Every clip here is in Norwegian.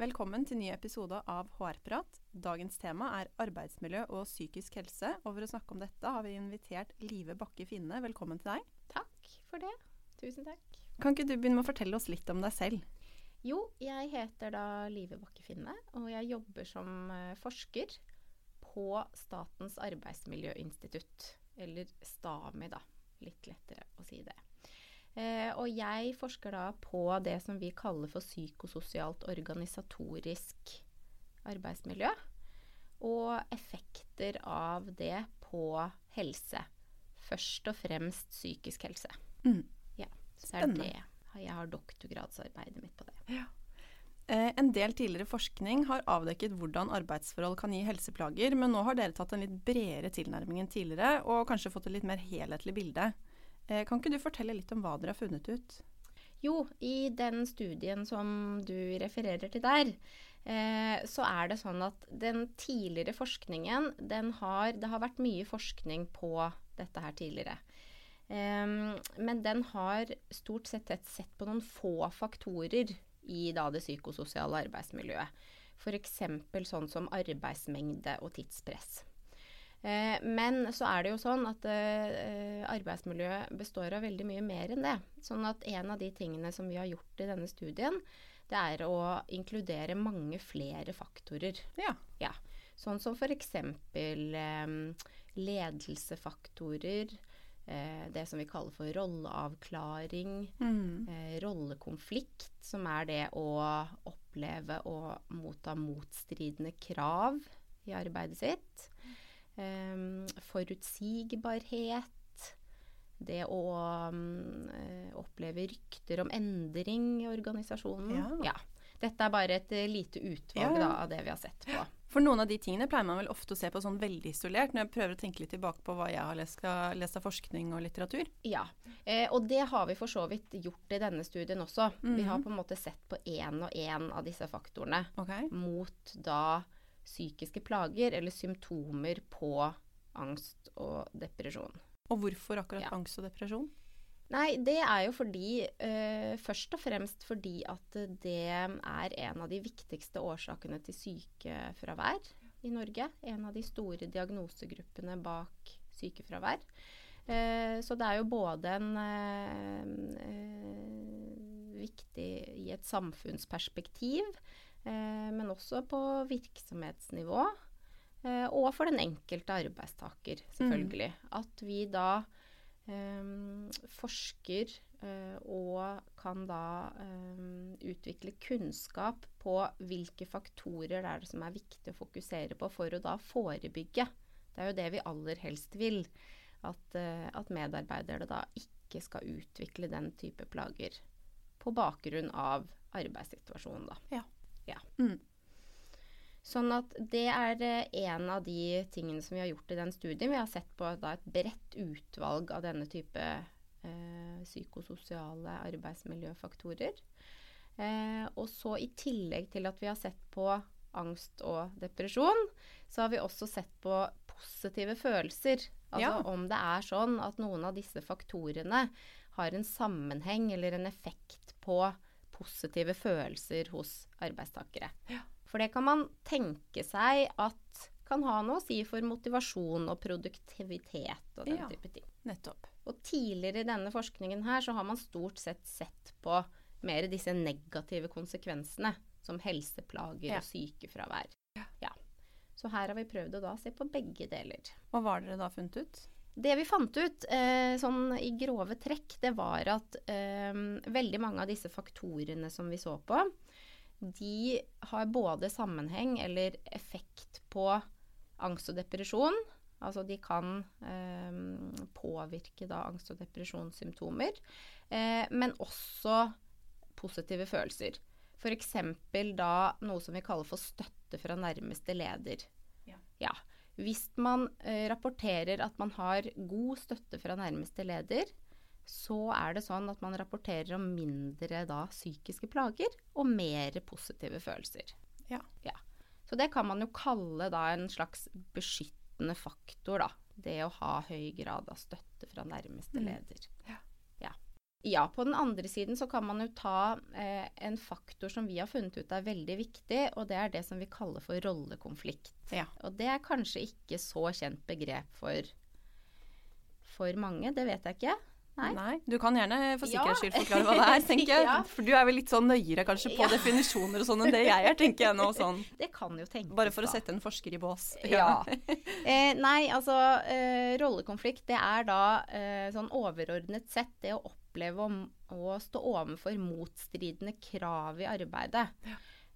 Velkommen til ny episode av HR-prat. Dagens tema er arbeidsmiljø og psykisk helse. Og for å snakke om dette har vi invitert Live Bakke Finne. Velkommen til deg. Takk for det. Tusen takk. Kan ikke du begynne med å fortelle oss litt om deg selv? Jo, jeg heter da Live Bakke Finne, og jeg jobber som eh, forsker på Statens arbeidsmiljøinstitutt. Eller STAMI, da. Litt lettere å si det. Eh, og jeg forsker da på det som vi kaller for psykososialt organisatorisk arbeidsmiljø. Og effekter av det på helse. Først og fremst psykisk helse. Mm. Ja, så er det Jeg har doktorgradsarbeidet mitt på det. Ja. Eh, en del tidligere forskning har avdekket hvordan arbeidsforhold kan gi helseplager, men nå har dere tatt en litt bredere tilnærming enn tidligere, og kanskje fått et litt mer helhetlig bilde. Eh, kan ikke du fortelle litt om hva dere har funnet ut? Jo, i den studien som du refererer til der, eh, så er det sånn at den tidligere forskningen, den har Det har vært mye forskning på dette her tidligere. Um, men den har stort sett sett på noen få faktorer i da det psykososiale arbeidsmiljøet. F.eks. sånn som arbeidsmengde og tidspress. Eh, men så er det jo sånn at eh, arbeidsmiljøet består av veldig mye mer enn det. Sånn at en av de tingene som vi har gjort i denne studien, det er å inkludere mange flere faktorer. Ja. ja. Sånn som f.eks. Eh, ledelsefaktorer. Eh, det som vi kaller for rolleavklaring. Mm. Eh, rollekonflikt, som er det å oppleve å motta motstridende krav i arbeidet sitt. Um, forutsigbarhet. Det å um, oppleve rykter om endring i organisasjonen. Ja. ja. Dette er bare et uh, lite utvalg Ja. Da, av det vi har sett på. For noen av de tingene pleier man vel ofte å se på sånn veldig isolert, når jeg prøver å tenke litt tilbake på hva jeg har lest, lest av forskning og litteratur. Ja, eh, og det har vi for så vidt gjort i denne studien også. Vi Mhm. har på en måte sett på én og én av disse faktorene okay. mot da psykiske plager eller symptomer på angst og depresjon. Og hvorfor akkurat Ja. angst og depresjon? Nei, det er jo fordi eh, Først og fremst fordi at det er en av de viktigste årsakene til sykefravær i Norge. En av de store diagnosegruppene bak sykefravær. Uh, så det er jo både en eh, eh, viktig i et samfunnsperspektiv, men også på virksomhetsnivå. Eh, og for den enkelte arbeidstaker, selvfølgelig. At vi da eh, forsker eh, og kan da eh, utvikle kunnskap på hvilke faktorer det er som er viktig å fokusere på for å da forebygge. Det er jo det vi aller helst vil. At, eh, at medarbeidere da ikke skal utvikle den type plager på bakgrunn av arbeidssituasjonen, da. Ja. Ja. Mm. Sånn at det er eh, en av de tingene som vi har gjort i den studien. Vi har sett på da, et bredt utvalg av denne type eh, psykososiale arbeidsmiljøfaktorer. Eh, og så i tillegg til at vi har sett på angst og depresjon, så har vi også sett på positive følelser. Altså Ja. om det er sånn at noen av disse faktorene har en sammenheng eller en effekt på positive følelser hos arbeidstakere. Ja. For det kan man tenke seg at kan ha noe å si for motivasjon og produktivitet og den Ja. type ting. Nettopp. Og tidligere i denne forskningen her så har man stort sett sett på mer disse negative konsekvensene som helseplager Ja. og sykefravær. Ja. Ja. Så her har vi prøvd å da se på begge deler. Og hva har dere da funnet ut? Det vi fant ut, eh, sånn i grove trekk, det var at eh, veldig mange av disse faktorene som vi så på, de har både sammenheng eller effekt på angst og depresjon. Altså de kan eh, påvirke da angst- og depresjonssymptomer. Eh, men også positive følelser. F.eks. da noe som vi kaller for støtte fra nærmeste leder. Ja. ja. Hvis man eh, rapporterer at man har god støtte fra nærmeste leder, så er det sånn at man rapporterer om mindre da psykiske plager og mer positive følelser. Ja. ja. Så det kan man jo kalle da en slags beskyttende faktor, da. Det å ha høy grad av støtte fra nærmeste Mm. leder. Ja. Ja. På den andre siden så kan man jo ta eh, en faktor som vi har funnet ut er veldig viktig, og det er det som vi kaller for rollekonflikt. Ja. Og det er kanskje ikke så kjent begrep for, for mange, det vet jeg ikke. Nei. Du kan gjerne for sikkerhets skyld forklare hva det er, tenker jeg. Ja. For du er vel litt sånn nøyere kanskje på Ja. definisjoner og sånn enn det jeg er, tenker jeg nå sånn. Det kan jo tenkes, Bare for å sette en forsker i bås. Ja. Eh, nei, altså eh, rollekonflikt det er da eh, sånn overordnet sett det å oppleve å, å stå overfor motstridende krav i arbeidet.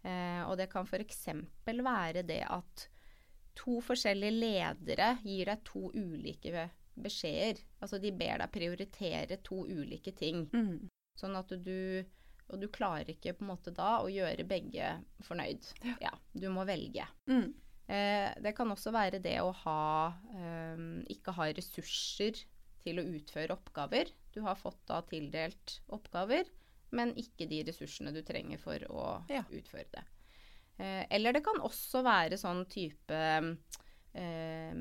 Eh, og det kan f.eks. være det at to forskjellige ledere gir deg to ulike beskjeder. Altså de ber deg prioritere to ulike ting. Mm. Sånn at du Og du klarer ikke på en måte da å gjøre begge fornøyd. Ja, du må velge. Mm. Eh, det kan også være det å ha eh, ikke ha ressurser til å utføre oppgaver. Du har fått da tildelt oppgaver, men ikke de ressursene du trenger for å Ja. utføre det. Eh, eller det kan også være sånn type eh,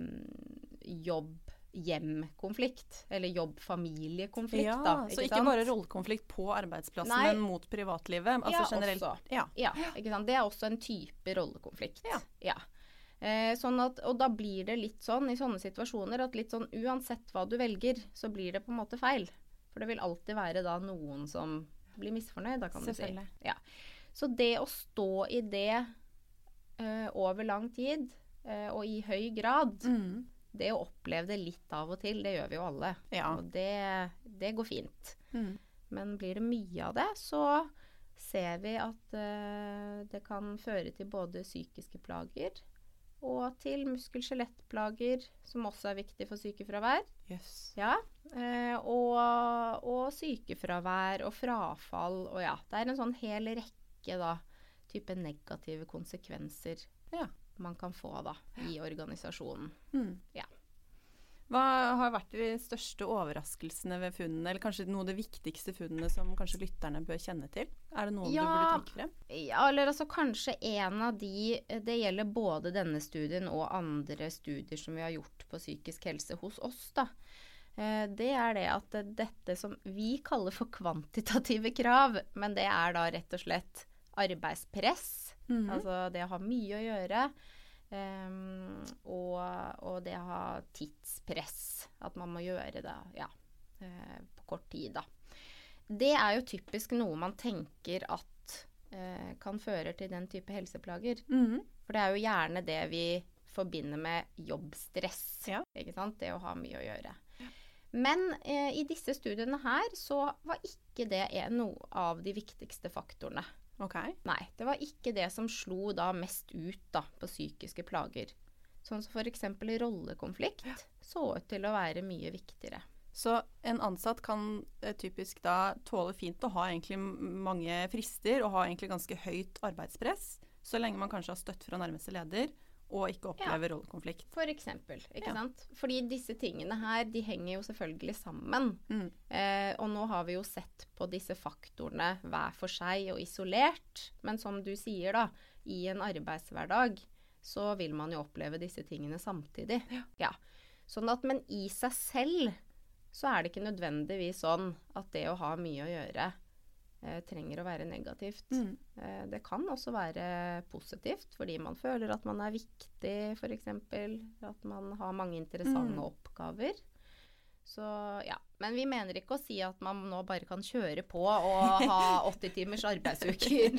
jobb-hjem-konflikt. Eller jobb-familie-konflikt, Ja, da. så ikke sant? bare rollekonflikt på arbeidsplassen, Nei. men mot privatlivet. Altså Ja, generelt. også. Ja. Ja, ikke sant? Det er også en type rollekonflikt. Ja. Eh, sånn at, og da blir det litt sånn i sånne situasjoner at litt sånn uansett hva du velger, så blir det på en måte feil. For det vil alltid være da noen som blir misfornøyd, da kan du si. Ja. Så det å stå i det eh, over lang tid, eh, og i høy grad, Mm. det å oppleve det litt av og til, det gjør vi jo alle. Ja. Og det, det går fint. Mm. Men blir det mye av det, så ser vi at eh, det kan føre til både psykiske plager og til muskel-skjelettplager, som også er viktig for sykefravær. Yes. Ja, eh, og, og sykefravær og frafall og ja. Det er en sånn hel rekke da, type negative konsekvenser Ja. man kan få da i organisasjonen. Mm. Ja. Hva har vært de største overraskelsene ved funnene, eller kanskje noe av de viktigste funnene som kanskje lytterne bør kjenne til? Er det noen du burde trekke frem? Ja, eller altså kanskje en av de Det gjelder både denne studien og andre studier som vi har gjort på psykisk helse hos oss, da. Eh, Det er det at dette som vi kaller for kvantitative krav, men det er da rett og slett arbeidspress. Mhm. Altså det å ha mye å gjøre. Ehm, og, og det å ha tidspress. At man må gjøre det ja, uh, på kort tid, da. Det er jo typisk noe man tenker at uh, kan føre til den type helseplager. Mhm. For det er jo gjerne det vi forbinder med jobbstress. Ja. Ikke sant? Det å ha mye å gjøre. Men eh, i disse studiene her så var ikke det noe av de viktigste faktorene. Ok. Nei, det var ikke det som slo da mest ut da på psykiske plager. Sånn som f.eks. rollekonflikt så ut til å være mye viktigere. Så en ansatt kan eh, typisk da tåle fint å ha egentlig mange frister og ha egentlig ganske høyt arbeidspress, så lenge man kanskje har støtt fra nærmeste leder og ikke opplever rollekonflikt. For eksempel, ikke Ja. sant? Fordi disse tingene her, de henger jo selvfølgelig sammen. Mm. Eh, og nå har vi jo sett på disse faktorene hver for seg og isolert. Men som du sier, da, i en arbeidshverdag så vil man jo oppleve disse tingene samtidig. Ja. Sånn at, men i seg selv så er det ikke nødvendigvis sånn at det å ha mye å gjøre trenger å være negativt. Mm. Eh, det kan også være positivt, fordi man føler at man er viktig, f.eks. At man har mange interessante Mm. oppgaver. Så ja. Men vi mener ikke å si at man nå bare kan kjøre på og ha 80 timers arbeidsuker.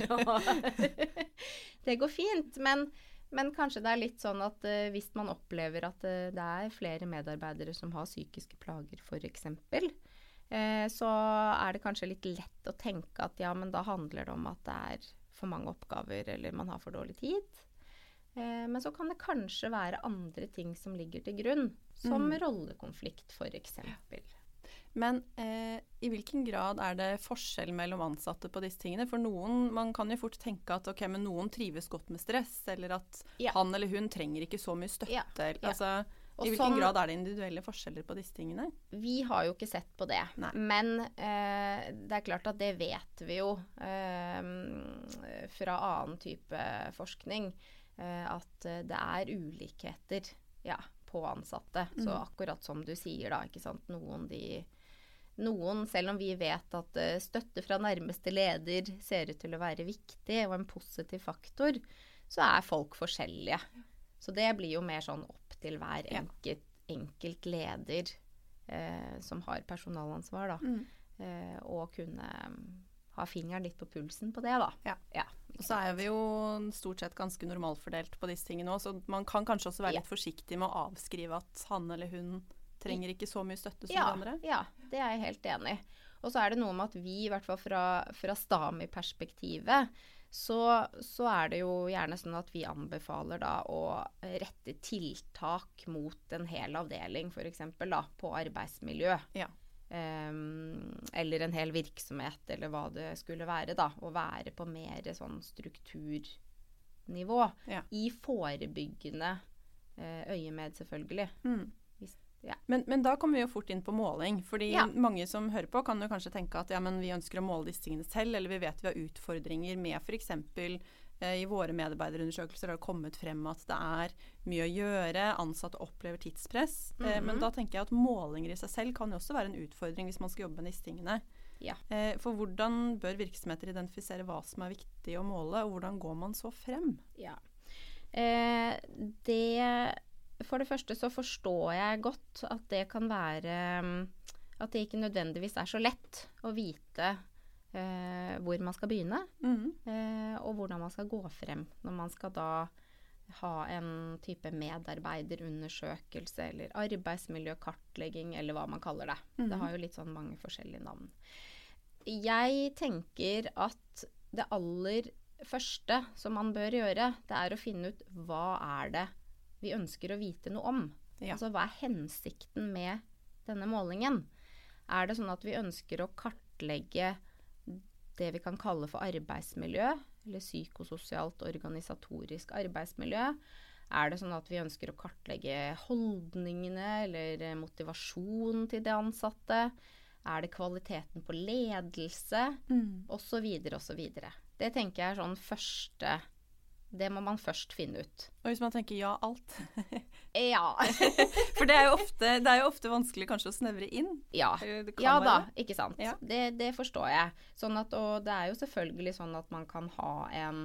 Det går fint. Men, men kanskje det er litt sånn at uh, hvis man opplever at uh, det er flere medarbeidere som har psykiske plager, f.eks., eh, så er det kanskje litt lett å tenke at ja, men da handler det om at det er for mange oppgaver, eller man har for dårlig tid. Eh, men så kan det kanskje være andre ting som ligger til grunn, som Mm. rollekonflikt f.eks. Men eh, i hvilken grad er det forskjell mellom ansatte på disse tingene? For noen, man kan jo fort tenke at ok, men noen trives godt med stress, eller at Ja. han eller hun trenger ikke så mye støtte. Ja, ja. Altså, Og I hvilken sånn- grad er det individuelle forskjeller på disse tingene? Vi har jo ikke sett på det. Nei. Men eh, det er klart at det vet vi jo eh, fra annen type forskning. Eh, at det er ulikheter ja, på ansatte. Så Mm. akkurat som du sier, da. ikke sant. Noen de noen, selv om vi vet at eh, støtte fra nærmeste leder ser ut til å være viktig og en positiv faktor, så er folk forskjellige. Så det blir jo mer sånn opp til hver enkelt, enkelt leder eh, som har personalansvar, da. Eh, og kunne mm, ha fingeren litt på pulsen på det, da. Ja. Og så er vi jo stort sett ganske normalfordelt på disse tingene òg, så man kan kanskje også være Ja. litt forsiktig med å avskrive at han eller hun trenger ikke så mye støtte som ja, de andre. Ja, det er jeg helt enig i. Og så er det noe med at vi, i hvert fall fra, fra STAMI-perspektivet, så, så er det jo gjerne sånn at vi anbefaler da å rette tiltak mot en hel avdeling, f.eks. da på arbeidsmiljø. Ja. Um, eller en hel virksomhet, eller hva det skulle være. da, Å være på mer sånn strukturnivå. Ja. I forebyggende uh, øyemed, selvfølgelig. Mm. Ja. Men, men da kommer vi jo fort inn på måling. fordi Ja. mange som hører på, kan jo kanskje tenke at ja, men vi ønsker å måle disse tingene selv, eller vi vet vi har utfordringer med f.eks. Eh, I våre medarbeiderundersøkelser har det kommet frem at det er mye å gjøre, ansatte opplever tidspress. eh, men Mhm. da tenker jeg at målinger i seg selv kan jo også være en utfordring hvis man skal jobbe med disse tingene. Ja. Eh, for hvordan bør virksomheter identifisere hva som er viktig å måle, og hvordan går man så frem? Ja. Eh, det For det første så forstår jeg godt at det kan være mm, At det ikke nødvendigvis er så lett å vite eh, hvor man skal begynne, Mm. eh, og hvordan man skal gå frem når man skal da ha en type medarbeiderundersøkelse eller arbeidsmiljøkartlegging, eller hva man kaller det. Mm. Det har jo litt sånn mange forskjellige navn. Jeg tenker at det aller første som man bør gjøre, det er å finne ut hva er det vi ønsker å vite noe om. Ja. Altså hva er hensikten med denne målingen? Er det sånn at vi ønsker å kartlegge det vi kan kalle for arbeidsmiljø, eller psykososialt organisatorisk arbeidsmiljø? Er det sånn at vi ønsker å kartlegge holdningene eller motivasjonen til de ansatte? Er det kvaliteten på ledelse? Mm. Og så videre og så videre. Det tenker jeg er sånn første Det må man først finne ut. Og hvis man tenker ja, alt. Ja. For det er, jo ofte, det er jo ofte vanskelig kanskje å snevre inn. ja. Eh, Ja da, ikke sant. Ja. Det, det forstår jeg. Sånn at, og det er jo selvfølgelig sånn at man kan ha en,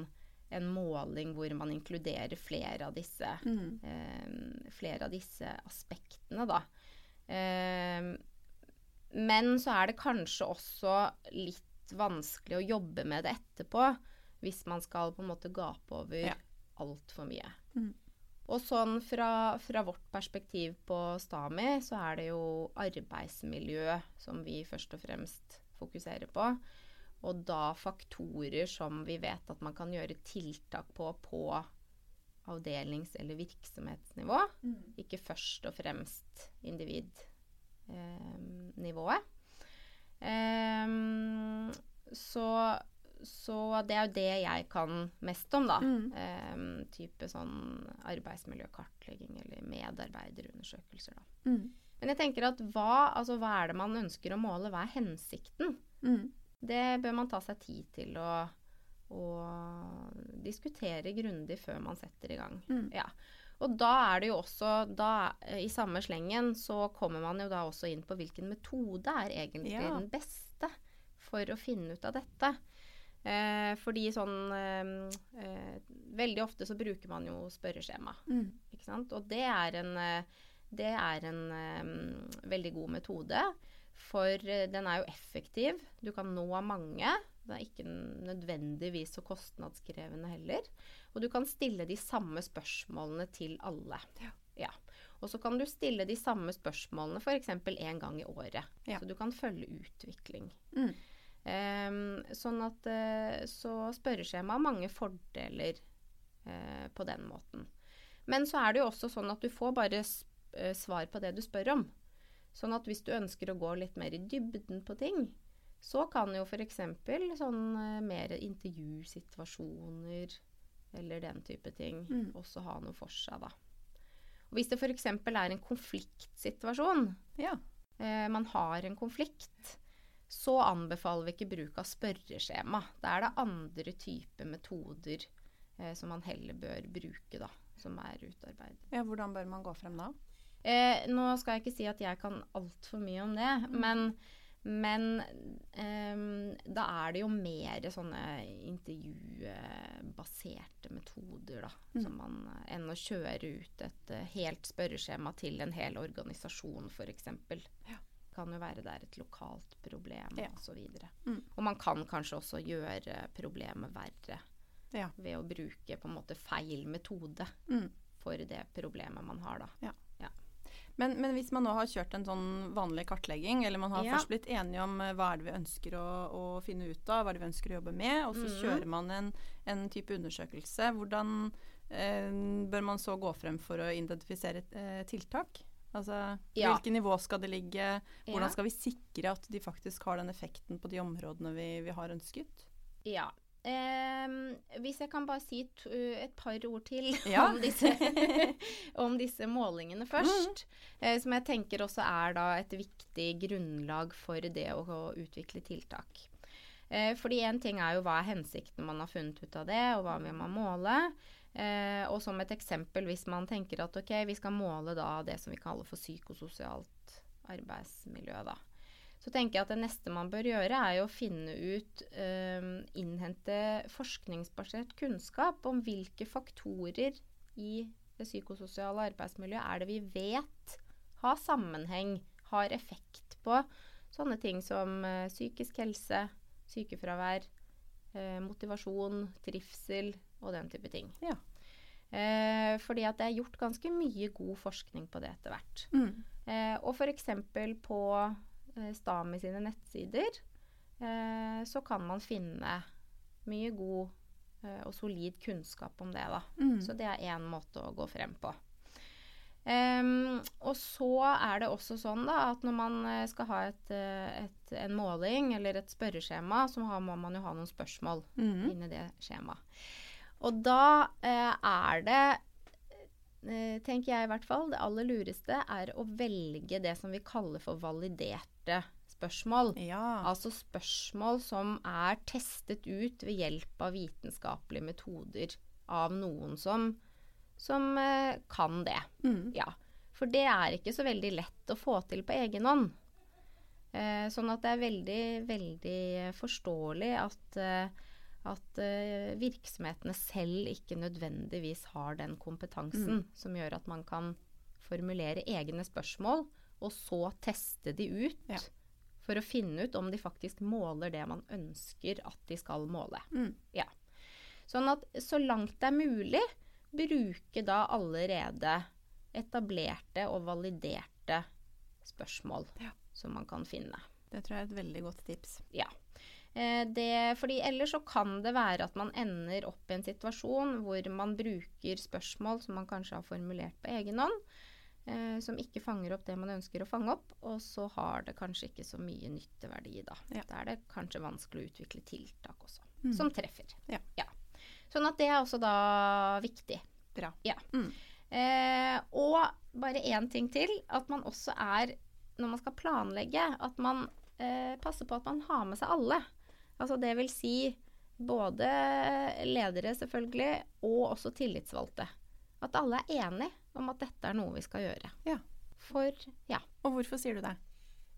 en måling hvor man inkluderer flere av disse, Mm. eh, flere av disse aspektene, da. Eh, men så er det kanskje også litt vanskelig å jobbe med det etterpå, hvis man skal på en måte gape over Ja. altfor mye. Mm. Og sånn fra, fra vårt perspektiv på Stami, så er det jo arbeidsmiljø som vi først og fremst fokuserer på. Og da faktorer som vi vet at man kan gjøre tiltak på på avdelings- eller virksomhetsnivå. Ikke først og fremst individnivået. Ehm, så, så det er jo det jeg kan mest om, da. Mm. Um, type sånn arbeidsmiljøkartlegging eller medarbeiderundersøkelser, da. Mm. Men jeg tenker at hva, altså, hva er det man ønsker å måle? Hva er hensikten? Mm. Det bør man ta seg tid til å, å diskutere grundig før man setter i gang. Mm. Ja. Og da er det jo også da, I samme slengen så kommer man jo da også inn på hvilken metode er egentlig Ja. den beste for å finne ut av dette. Eh, fordi sånn eh, eh, Veldig ofte så bruker man jo spørreskjema. Mm. Ikke sant? Og det er en, eh, det er en um, veldig god metode. For den er jo effektiv. Du kan nå mange. Det er ikke nødvendigvis så kostnadskrevende heller. Og du kan stille de samme spørsmålene til alle. Ja. Og så kan du stille de samme spørsmålene f.eks. én gang i året. Ja. Så du kan følge utvikling. Mm. Ehm, sånn at eh, Så spørreskjema har mange fordeler eh, på den måten. Men så er det jo også sånn at du får bare eh, svar på det du spør om. Sånn at hvis du ønsker å gå litt mer i dybden på ting, så kan jo f.eks. sånn mer intervjusituasjoner eller den type ting Mm. også ha noe for seg, da. Og hvis det f.eks. er en konfliktsituasjon, Ja. eh, man har en konflikt, så anbefaler vi ikke bruk av spørreskjema. Da er det andre typer metoder eh, som man heller bør bruke, da, som er utarbeidet. ja. Hvordan bør man gå frem da? Eh, nå skal jeg ikke si at jeg kan altfor mye om det, men, men eh, da er det jo mer sånne intervjubaserte metoder, da. Mm. Som man, enn å kjøre ut et eh, helt spørreskjema til en hel organisasjon, f.eks. Ja. Kan jo være det er et lokalt problem, Ja. og så videre. Mm. Og man kan kanskje også gjøre problemet verre Ja. ved å bruke på en måte feil metode Mm. for det problemet man har, da. Men, men hvis man nå har kjørt en sånn vanlig kartlegging, eller man har Ja. først blitt enige om eh, hva er det vi ønsker å, å finne ut av, hva er det vi ønsker å jobbe med, og så mm. kjører man en, en type undersøkelse, hvordan eh, bør man så gå frem for å identifisere eh, tiltak? Altså Ja. hvilket nivå skal det ligge? Hvordan skal vi sikre at de faktisk har den effekten på de områdene vi, vi har ønsket? Ja. Ehm, hvis jeg kan bare si to, et par ord til Ja. om, disse, om disse målingene først. eh, som jeg tenker også er da et viktig grunnlag for det å, å utvikle tiltak. Eh, fordi én ting er jo hva er hensikten man har funnet ut av det, og hva vil man måle. Eh, og som et eksempel, hvis man tenker at ok, vi skal måle da det som vi kaller for psykososialt arbeidsmiljø, da. Så tenker jeg at det neste man bør gjøre, er å finne ut eh, Innhente forskningsbasert kunnskap om hvilke faktorer i det psykososiale arbeidsmiljøet er det vi vet har sammenheng, har effekt på sånne ting som eh, psykisk helse, sykefravær, eh, motivasjon, trivsel og den type ting. Ja. Eh, fordi at det er gjort ganske mye god forskning på det etter hvert. Mm. Eh, og f.eks. på eh, Stami sine nettsider eh, så kan man finne mye god eh, og solid kunnskap om det. da. Mm. Så det er én måte å gå frem på. Um, og så er det også sånn da, at når man eh, skal ha et, eh, et, en måling eller et spørreskjema, så har, må man jo ha noen spørsmål Mm. inni det skjemaet. Og da eh, er det, eh, tenker jeg i hvert fall, det aller lureste er å velge det som vi kaller for validerte spørsmål. Ja. Altså spørsmål som er testet ut ved hjelp av vitenskapelige metoder av noen som, som eh, kan det. Mm. Ja. For det er ikke så veldig lett å få til på egen hånd. Eh, sånn at det er veldig, veldig forståelig at, eh, at uh, virksomhetene selv ikke nødvendigvis har den kompetansen som gjør at man kan formulere egne spørsmål, og så teste de ut. Ja. For å finne ut om de faktisk måler det man ønsker at de skal måle. Mm. Ja. Sånn at så langt det er mulig, bruke da allerede etablerte og validerte spørsmål Ja. som man kan finne. Det tror jeg er et veldig godt tips. Ja. Eh, det, fordi ellers så kan det være at man ender opp i en situasjon hvor man bruker spørsmål som man kanskje har formulert på egen hånd, eh, som ikke fanger opp det man ønsker å fange opp, og så har det kanskje ikke så mye nytteverdi da. Ja. Da er det kanskje vanskelig å utvikle tiltak også, Mm. som treffer. Ja. Sånn at det er også da viktig. Bra. Ja. Mm. Eh, og bare én ting til. At man også er, når man skal planlegge, at man eh, passer på at man har med seg alle. Altså det vil si både ledere, selvfølgelig, og også tillitsvalgte. At alle er enige om at dette er noe vi skal gjøre. Ja. For ja. Og hvorfor sier du det?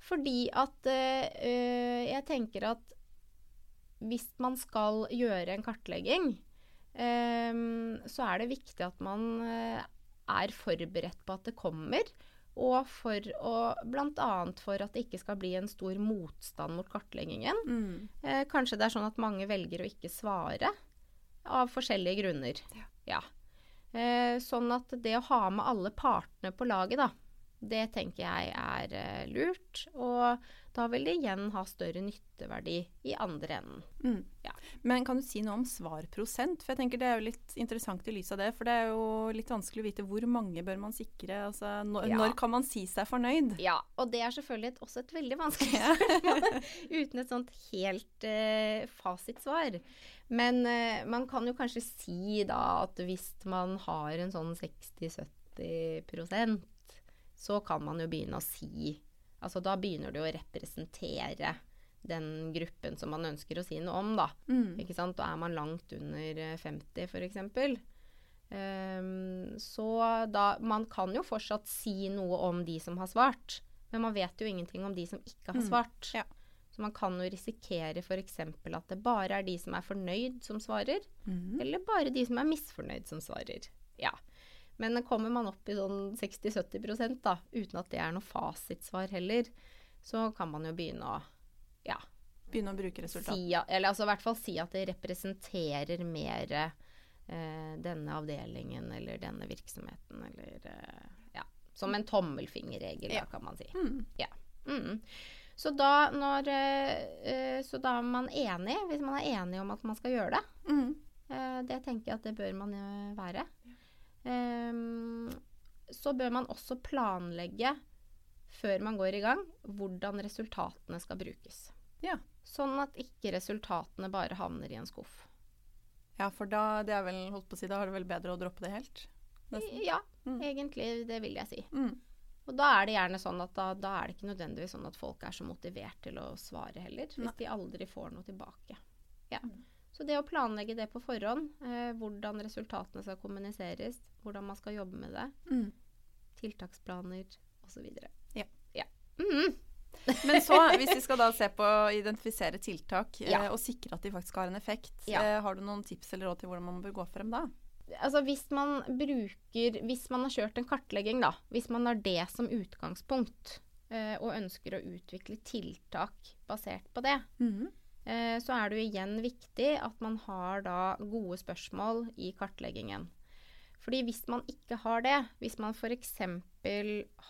Fordi at øh, jeg tenker at hvis man skal gjøre en kartlegging, øh, så er det viktig at man øh, er forberedt på at det kommer. Og for å, bl.a. for at det ikke skal bli en stor motstand mot kartleggingen. Mm. Eh, kanskje det er sånn at mange velger å ikke svare av forskjellige grunner. Ja. Ja. Eh, sånn at det å ha med alle partene på laget, da, Det tenker jeg er uh, lurt. Og da vil det igjen ha større nytteverdi i andre enden. Mm. Ja. Men kan du si noe om svarprosent? For jeg tenker Det er jo litt interessant i lys av det. For det er jo litt vanskelig å vite hvor mange bør man sikre. Altså, når, ja. når kan man si seg fornøyd? Ja, og det er selvfølgelig et, også et veldig vanskelig spørsmål. uten et sånt helt uh, fasitsvar. Men uh, man kan jo kanskje si da at hvis man har en sånn 60-70 så kan man jo begynne å si Altså da begynner du å representere den gruppen som man ønsker å si noe om, da. Mm. Ikke sant? Da er man langt under 50 f.eks. Um, så da Man kan jo fortsatt si noe om de som har svart, men man vet jo ingenting om de som ikke har mm. svart. Mm. Ja. Så man kan jo risikere f.eks. at det bare er de som er fornøyd, som svarer. Mm. Eller bare de som er misfornøyd, som svarer. Ja. Men kommer man opp i sånn 60-70% da, uten at det er noe fasitsvar heller, så kan man jo begynne å ja. Begynne å bruke resultat. Si, eller altså i hvert fall si at det representerer mer eh, denne avdelingen eller denne virksomheten eller eh, Ja. Som en tommelfingerregel, ja. da, kan man si. Mm. Ja. Mm. Så da, når, uh, så da er man enig, hvis man er enig om at man skal gjøre det. Mm. Uh, det tenker jeg at det bør man uh, være. Um, så bør man også planlegge før man går i gang, hvordan resultatene skal brukes. Ja. Sånn at ikke resultatene bare havner i en skuff. Ja, for da, det er vel, holdt på å si, da er det vel bedre å droppe det helt? Nesten. Ja, mm. egentlig. Det vil jeg si. Mm. Og da er det gjerne sånn at da, da, er det ikke nødvendigvis sånn at folk er så motivert til å svare heller, hvis Nei. de aldri får noe tilbake. Ja. Mm. Så det å planlegge det på forhånd, eh, hvordan resultatene skal kommuniseres, hvordan man skal jobbe med det, mm. tiltaksplaner osv. Ja. ja. Mm. Men så, hvis vi skal da se på å identifisere tiltak ja. eh, og sikre at de faktisk har en effekt, ja. eh, har du noen tips eller råd til hvordan man bør gå frem da? Altså hvis man bruker Hvis man har kjørt en kartlegging, da. Hvis man har det som utgangspunkt eh, og ønsker å utvikle tiltak basert på det, mm -hmm. Så er det jo igjen viktig at man har da gode spørsmål i kartleggingen. Fordi hvis man ikke har det, hvis man f.eks.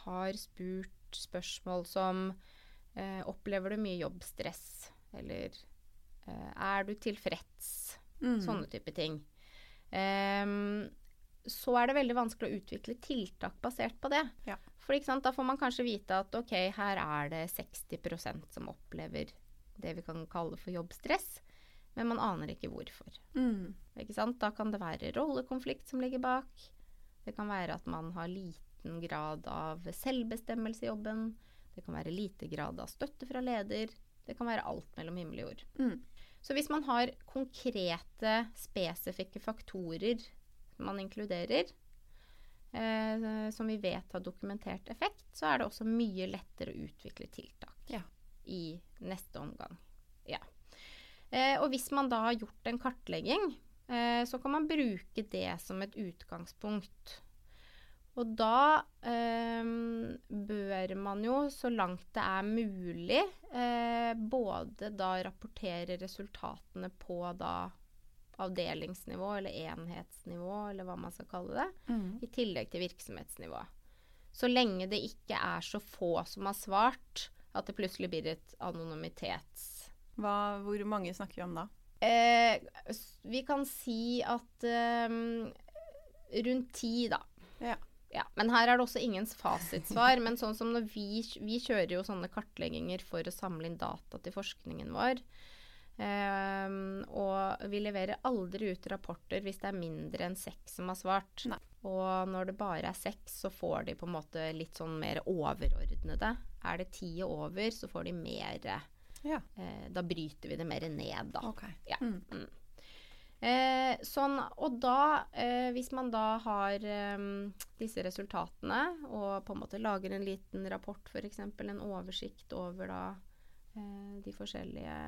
har spurt spørsmål som eh, Opplever du mye jobbstress? Eller eh, er du tilfreds? Mm. Sånne type ting. Um, så er det veldig vanskelig å utvikle tiltak basert på det. Ja. For da får man kanskje vite at ok, her er det 60% som opplever det vi kan kalle for jobbstress, men man aner ikke hvorfor. Mm. Ikke da kan det være rollekonflikt som ligger bak. Det kan være at man har liten grad av selvbestemmelse i jobben. Det kan være lite grad av støtte fra leder. Det kan være alt mellom himmel og jord. Mm. Så hvis man har konkrete, spesifikke faktorer man inkluderer, eh, som vi vet har dokumentert effekt, så er det også mye lettere å utvikle tiltak ja. I neste omgang. Ja. Eh, og hvis man da har gjort en kartlegging, eh, så kan man bruke det som et utgangspunkt og da eh, bør man jo, så langt det er mulig, eh, både da rapportere resultatene på da avdelingsnivå eller enhetsnivå, eller hva man skal kalle det, mm. i tillegg til virksomhetsnivå. Så lenge det ikke er så få som har svart, at det plutselig blir et anonymitets... Hva, hvor mange snakker vi om da? Eh, vi kan si at eh, rundt ti, da. Ja. Ja, men her er det også ingens fasitsvar. men sånn som når vi, vi kjører jo sånne kartlegginger for å samle inn data til forskningen vår. Um, og vi leverer aldri ut rapporter hvis det er mindre enn seks som har svart. Nei. Og når det bare er seks, så får de på en måte litt sånn mer overordnede. Er det ti og over, så får de mer ja. eh, Da bryter vi det mer ned, da. Okay. Ja. Mm. Mm. Eh, sånn, og da, eh, hvis man da har eh, disse resultatene og på en måte lager en liten rapport, f.eks. en oversikt over da eh, de forskjellige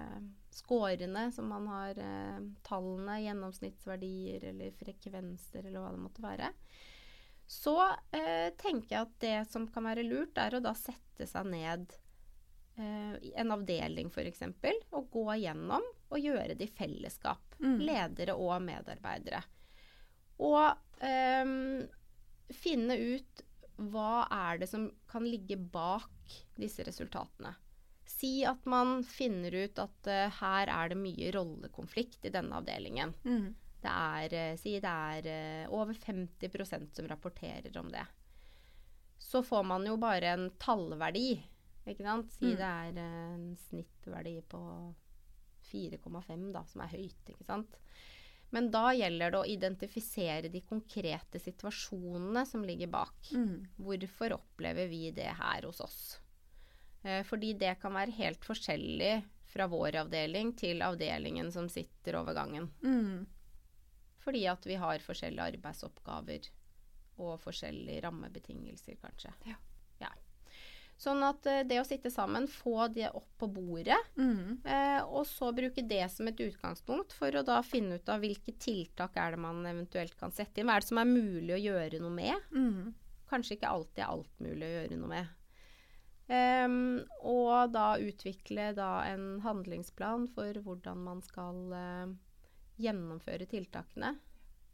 scorene som man har, eh, tallene, gjennomsnittsverdier eller frekvenser eller hva det måtte være, så eh, tenker jeg at det som kan være lurt, er å da sette seg ned en avdeling f.eks. og gå gjennom og gjøre det i fellesskap. Mm. Ledere og medarbeidere. Og um, finne ut hva er det som kan ligge bak disse resultatene? Si at man finner ut at uh, her er det mye rollekonflikt i denne avdelingen. Mm. Det er, uh, si det er uh, over 50% som rapporterer om det. Så får man jo bare en tallverdi, ikke sant. Si Mm. det er en snittverdi på 4,5, da, som er høyt, ikke sant. Men da gjelder det å identifisere de konkrete situasjonene som ligger bak. Mm. Hvorfor opplever vi det her hos oss? Eh, fordi det kan være helt forskjellig fra vår avdeling til avdelingen som sitter over gangen. Mm. Fordi at vi har forskjellige arbeidsoppgaver og forskjellige rammebetingelser, kanskje. Ja. Ja. Sånn at eh, det å sitte sammen, få det opp på bordet, Mm. eh, og så bruke det som et utgangspunkt for å da finne ut av hvilke tiltak er det man eventuelt kan sette inn. Hva er det som er mulig å gjøre noe med? Mm. kanskje ikke alltid er alt mulig å gjøre noe med. Ehm, og da utvikle da en handlingsplan for hvordan man skal uh, gjennomføre tiltakene.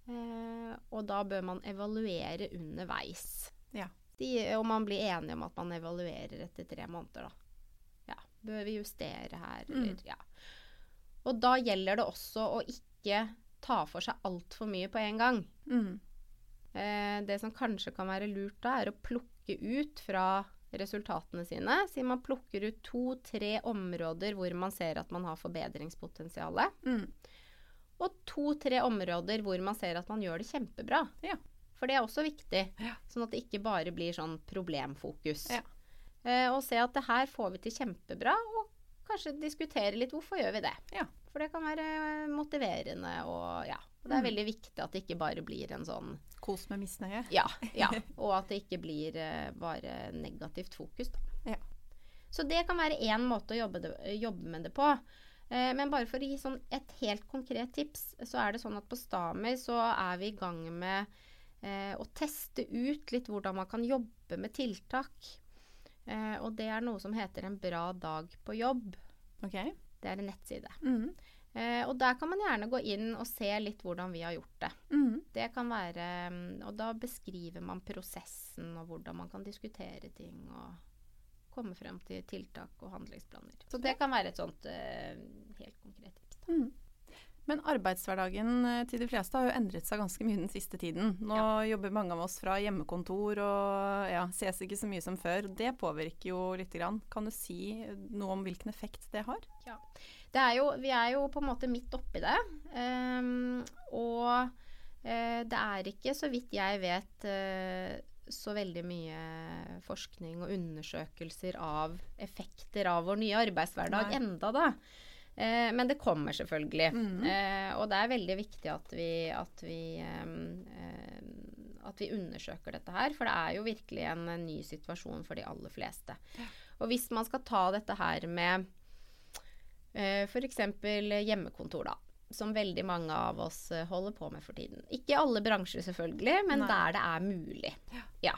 Uh, og da bør man evaluere underveis. Ja. De, og man blir enige om at man evaluerer etter tre måneder, da. Ja. Bør vi justere her, Mm. Ja. Og da gjelder det også å ikke ta for seg altfor mye på en gang. Mm. Uh, det som kanskje kan være lurt da, er å plukke ut fra resultatene sine. Si man plukker ut to-tre områder hvor man ser at man har forbedringspotensial. Mm. Og to-tre områder hvor man ser at man gjør det kjempebra. Ja. For det er også viktig. Ja. Sånn at det ikke bare blir sånn problemfokus. Ja. Eh, og se at det her får vi til kjempebra, og kanskje diskutere litt hvorfor gjør vi det. Ja. For det kan være motiverende og ja. Og det er Mm. veldig viktig at det ikke bare blir en sånn Kos med misnøye. ja, ja. Og at det ikke blir uh, bare negativt fokus. Da. Ja. Så det kan være én måte å jobbe, det, jobbe med det på. Uh, men bare for å gi sånn et helt konkret tips, så er det sånn at på Stamer så er vi i gang med uh, å teste ut litt hvordan man kan jobbe med tiltak. Og det er noe som heter En bra dag på jobb. Ok. Det er en nettside. Mm. Eh, og der kan man gjerne gå inn og se litt hvordan vi har gjort det. Mm. Det kan være mm, Og da beskriver man prosessen og hvordan man kan diskutere ting og komme frem til tiltak og handlingsplaner. Så det kan være et sånt eh, helt konkret tips. Mm. Men arbeidshverdagen eh, til de fleste har jo endret seg ganske mye den siste tiden. Nå jobber mange av oss fra hjemmekontor og ja, ses ikke så mye som før. Det påvirker jo lite grann. Kan du si noe om hvilken effekt det har? Det er jo, vi er jo på en måte midt oppi det. Um, og uh, det er ikke, så vidt jeg vet, uh, så veldig mye forskning og undersøkelser av effekter av vår nye arbeidshverdag Nei. enda da. Uh, men det kommer selvfølgelig. Mm. Og det er veldig viktig at vi, at vi um, at vi undersøker dette her, for det er jo virkelig en, en ny situasjon for de aller fleste. Og hvis man skal ta dette her med eh, f.eks. hjemmekontor, da. Som veldig mange av oss eh, holder på med for tiden. Ikke alle bransjer selvfølgelig, men Nei. der det er mulig. Ja.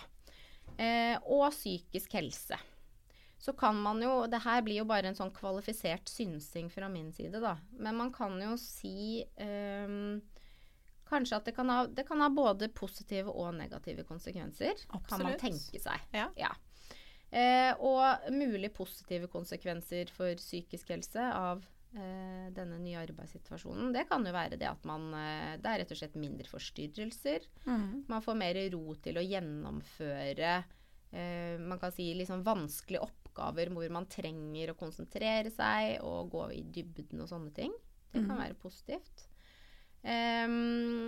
Eh, og psykisk helse. Så kan man jo Det her blir jo bare en sånn kvalifisert synsing fra min side, da. Men man kan jo si ehm, Kanskje at det kan, ha, det kan ha både positive og negative konsekvenser. Kan man tenke seg. Ja. Ja. Eh, og mulig positive konsekvenser for psykisk helse av eh, denne nye arbeidssituasjonen. Det kan jo være det at man eh, Det er rett og slett mindre forstyrrelser. Mm. Man får mer ro til å gjennomføre eh, man kan si liksom vanskelige oppgaver hvor man trenger å konsentrere seg og gå i dybden og sånne ting. Det kan Mhm. være positivt. Ehm,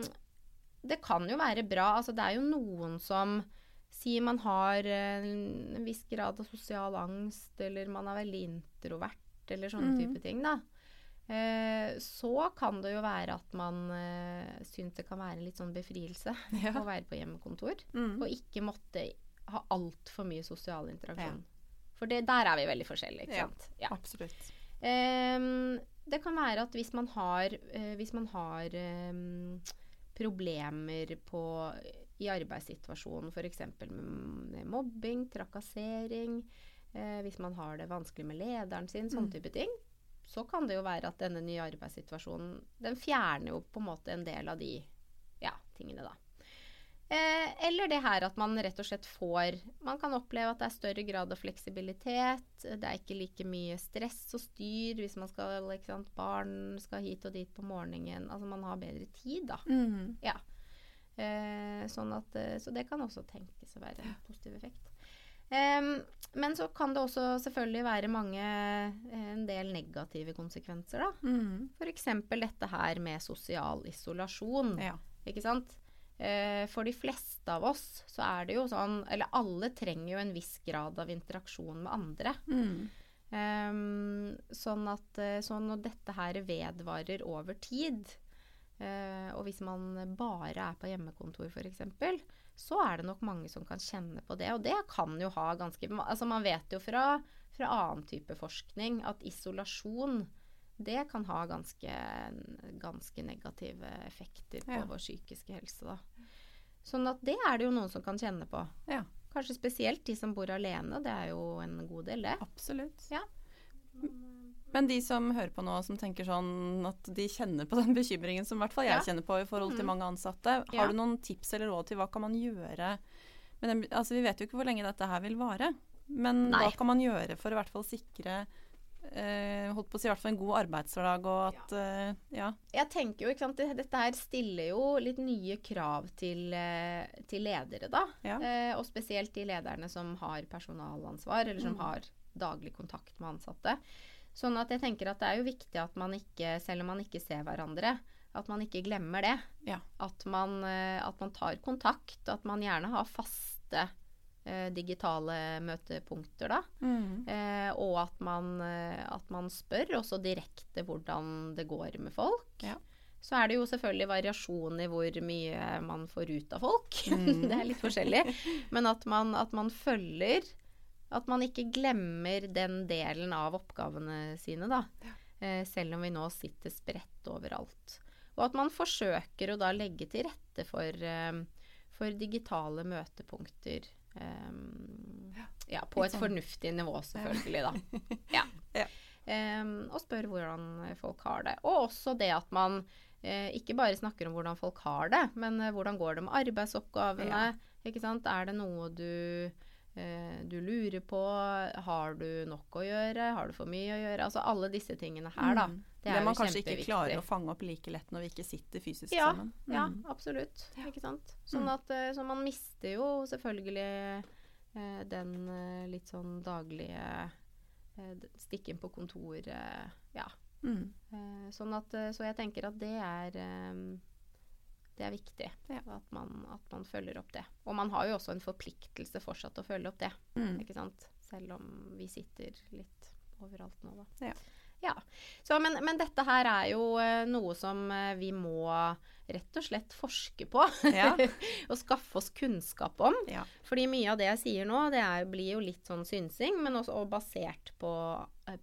det kan jo være bra. Altså, det er jo noen som sier man har eh, en viss grad av sosial angst, eller man er veldig introvert, eller sånne mm. type ting, da. Eh, så kan det jo være at man eh, syns det kan være en litt sånn befrielse Ja. å være på hjemmekontor. Mm. Og ikke måtte ha altfor mye sosial interaksjon. For det, der er vi veldig forskjellige, ikke sant. Ja. Absolutt. Eh, det kan være at hvis man har, eh, hvis man har ehm, problemer på, i arbeidssituasjonen, f.eks. Med, mobbing, trakassering, eh, hvis man har det vanskelig med lederen sin, sånne Mm. type ting, så kan det jo være at denne nye arbeidssituasjonen den fjerner jo på en måte en del av de ja, tingene, da. Eh, eller det her at man rett og slett får Man kan oppleve at det er større grad av fleksibilitet. Det er ikke like mye stress og styr hvis man skal sant, Barn skal hit og dit på morgenen. Altså man har bedre tid, da. Mm. Ja. Eh, sånn at, eh, så det kan også tenkes å være en positiv effekt. Um, men så kan det også selvfølgelig være mange, eh, en del negative konsekvenser, da. Mm. F.eks. dette her med sosial isolasjon. Ja. Ikke sant? Uh, for de fleste av oss så er det jo sånn Eller alle trenger jo en viss grad av interaksjon med andre. Mm. Um, sånn at så når dette her vedvarer over tid, eh, og hvis man bare er på hjemmekontor f.eks., så er det nok mange som kan kjenne på det. Og det kan jo ha ganske Altså man vet jo fra, fra annen type forskning at isolasjon det kan ha ganske, ganske negative effekter på Ja. vår psykiske helse. Da. Sånn at det er det jo noen som kan kjenne på. Ja. Kanskje spesielt de som bor alene. Det er jo en god del, det. Absolutt. Ja. Men de som hører på nå, som tenker sånn at de kjenner på den bekymringen som i hvert fall jeg Ja. kjenner på i forhold til Mhm. mange ansatte, har Ja. du noen tips eller råd til hva kan man gjøre? den, altså Vi vet jo ikke hvor lenge dette her vil vare, men Nei. hva kan man gjøre for å i hvert fall sikre eh, holdt på å si i hvert fall en god arbeidshverdag og at eh, ja. Jeg tenker jo, ikke sant, Dette her stiller jo litt nye krav til, eh, til ledere, da. Ja. Eh, og spesielt de lederne som har personalansvar, eller som Mm. har daglig kontakt med ansatte. Sånn at jeg tenker at det er jo viktig at man ikke, selv om man ikke ser hverandre, at man ikke glemmer det. Ja. At, man, eh, at man tar kontakt, at man gjerne har faste eh, digitale møtepunkter, da. Mm. Eh, og at man, eh, at man spør også direkte hvordan det går med folk. Ja. Så er det jo selvfølgelig variasjon i hvor mye man får ut av folk. Mm. det er litt forskjellig. Men at man, at man følger At man ikke glemmer den delen av oppgavene sine, da. Eh, selv om vi nå sitter spredt overalt. Og at man forsøker å da legge til rette for, eh, for digitale møtepunkter. eh, ja, på et sånn- fornuftig nivå, selvfølgelig, da. Ja. Ja. Em, og spør hvordan folk har det. Og også det at man eh, ikke bare snakker om hvordan folk har det, men eh, hvordan går det med arbeidsoppgavene. Ja. Er det noe du, du lurer på? Har du nok å gjøre? Har du for mye å gjøre? Altså alle disse tingene her, da. Mm. Det Det, er man kanskje ikke klarer å fange opp like lett når vi ikke sitter fysisk Ja, sammen. Ja, Mm. absolutt. Ja. Ikke sant? Sånn Mm. at, eh, så man mister jo selvfølgelig eh, den eh, litt sånn daglige eh, stikken på kontor, eh, ja. Mm. Eh, sånn at, eh, så jeg tenker at det er eh, det er viktig Ja. at, man, at man følger opp det. Og man har jo også en forpliktelse fortsatt å følge opp det. Mm. Ikke sant? Selv om vi sitter litt overalt nå, da. Ja. Ja. Så, men, men dette her er jo eh, noe som eh, vi må rett og slett forske på. Ja. og skaffe oss kunnskap om. Ja. Fordi mye av det jeg sier nå, det er, blir jo litt sånn synsing, men også og basert på,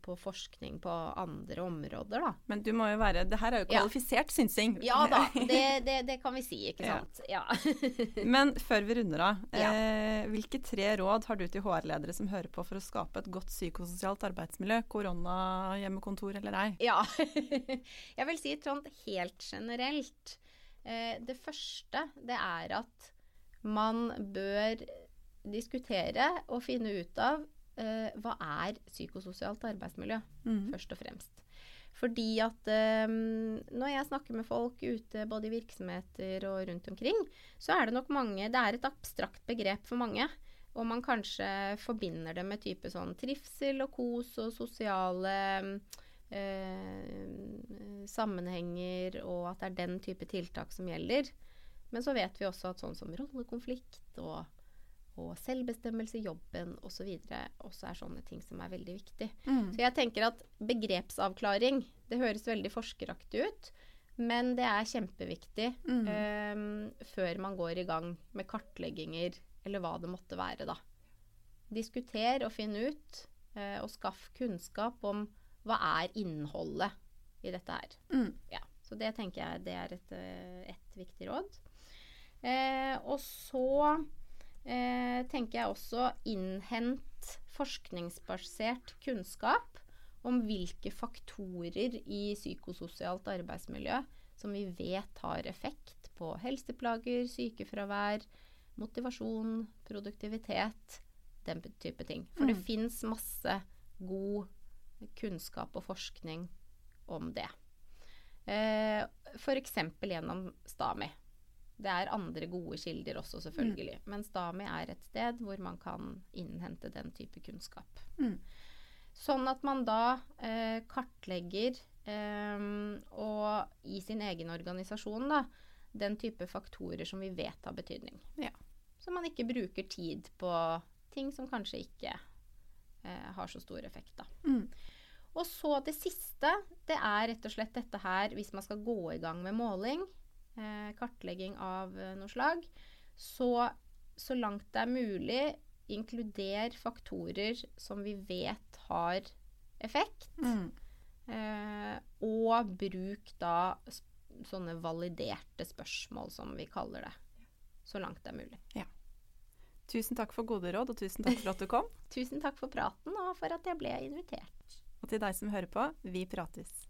på forskning på andre områder, da. Men du må jo være Det her er jo Ja. kvalifisert synsing. Ja da, det, det, det kan vi si, ikke sant. Ja. Men før vi runder av, eh, hvilke tre råd har du til HR-ledere som hører på for å skape et godt psykososialt arbeidsmiljø? Korona, hjemmekontor eller ei? Ja. Jeg vil si sånn helt generelt. Eh, det første, det er at man bør diskutere og finne ut av eh, hva er psykososialt arbeidsmiljø, Mm. først og fremst. Fordi at eh, når jeg snakker med folk ute både i virksomheter og rundt omkring, så er det nok mange Det er et abstrakt begrep for mange. Og man kanskje forbinder det med type sånn trivsel og kos og sosiale eh, sammenhenger, og at det er den type tiltak som gjelder. Men så vet vi også at sånn som rollekonflikt og, og selvbestemmelse i jobben osv. Så videre, også er sånne ting som er veldig viktig. Mm. Så jeg tenker at begrepsavklaring, det høres veldig forskeraktig ut, men det er kjempeviktig Mm. eh, før man går i gang med kartlegginger, eller hva det måtte være, da. Diskuter og finn ut, eh, og skaff kunnskap om hva er innholdet i dette her. Mm. Ja, så det tenker jeg det er et, eh, et viktig råd. Eh, og så eh, tenker jeg også innhent forskningsbasert kunnskap om hvilke faktorer i psykososialt arbeidsmiljø som vi vet har effekt på helseplager, sykefravær, motivasjon, produktivitet, den type ting. For det Mm. fins masse god kunnskap og forskning om det. Eh, F.eks. gjennom STAMI. Det er andre gode kilder også, selvfølgelig. Men STAMI er et sted hvor man kan innhente den type kunnskap. Mm. Sånn at man da eh, kartlegger eh, og i sin egen organisasjon da, den type faktorer som vi vet har betydning. Ja. Så man ikke bruker tid på ting som kanskje ikke eh, har så stor effekt. Da. Mm. Og så det siste, det er rett og slett dette her hvis man skal gå i gang med måling, eh, kartlegging av eh, noe slag, så så langt det er mulig, inkluder faktorer som vi vet har effekt. Mm. Eh, og bruk da sånne validerte spørsmål, som vi kaller det. Så langt det er mulig. Tusen takk for gode råd, og tusen takk for at du kom. Tusen takk for praten, og for at jeg ble invitert. Og til deg som hører på, vi prates.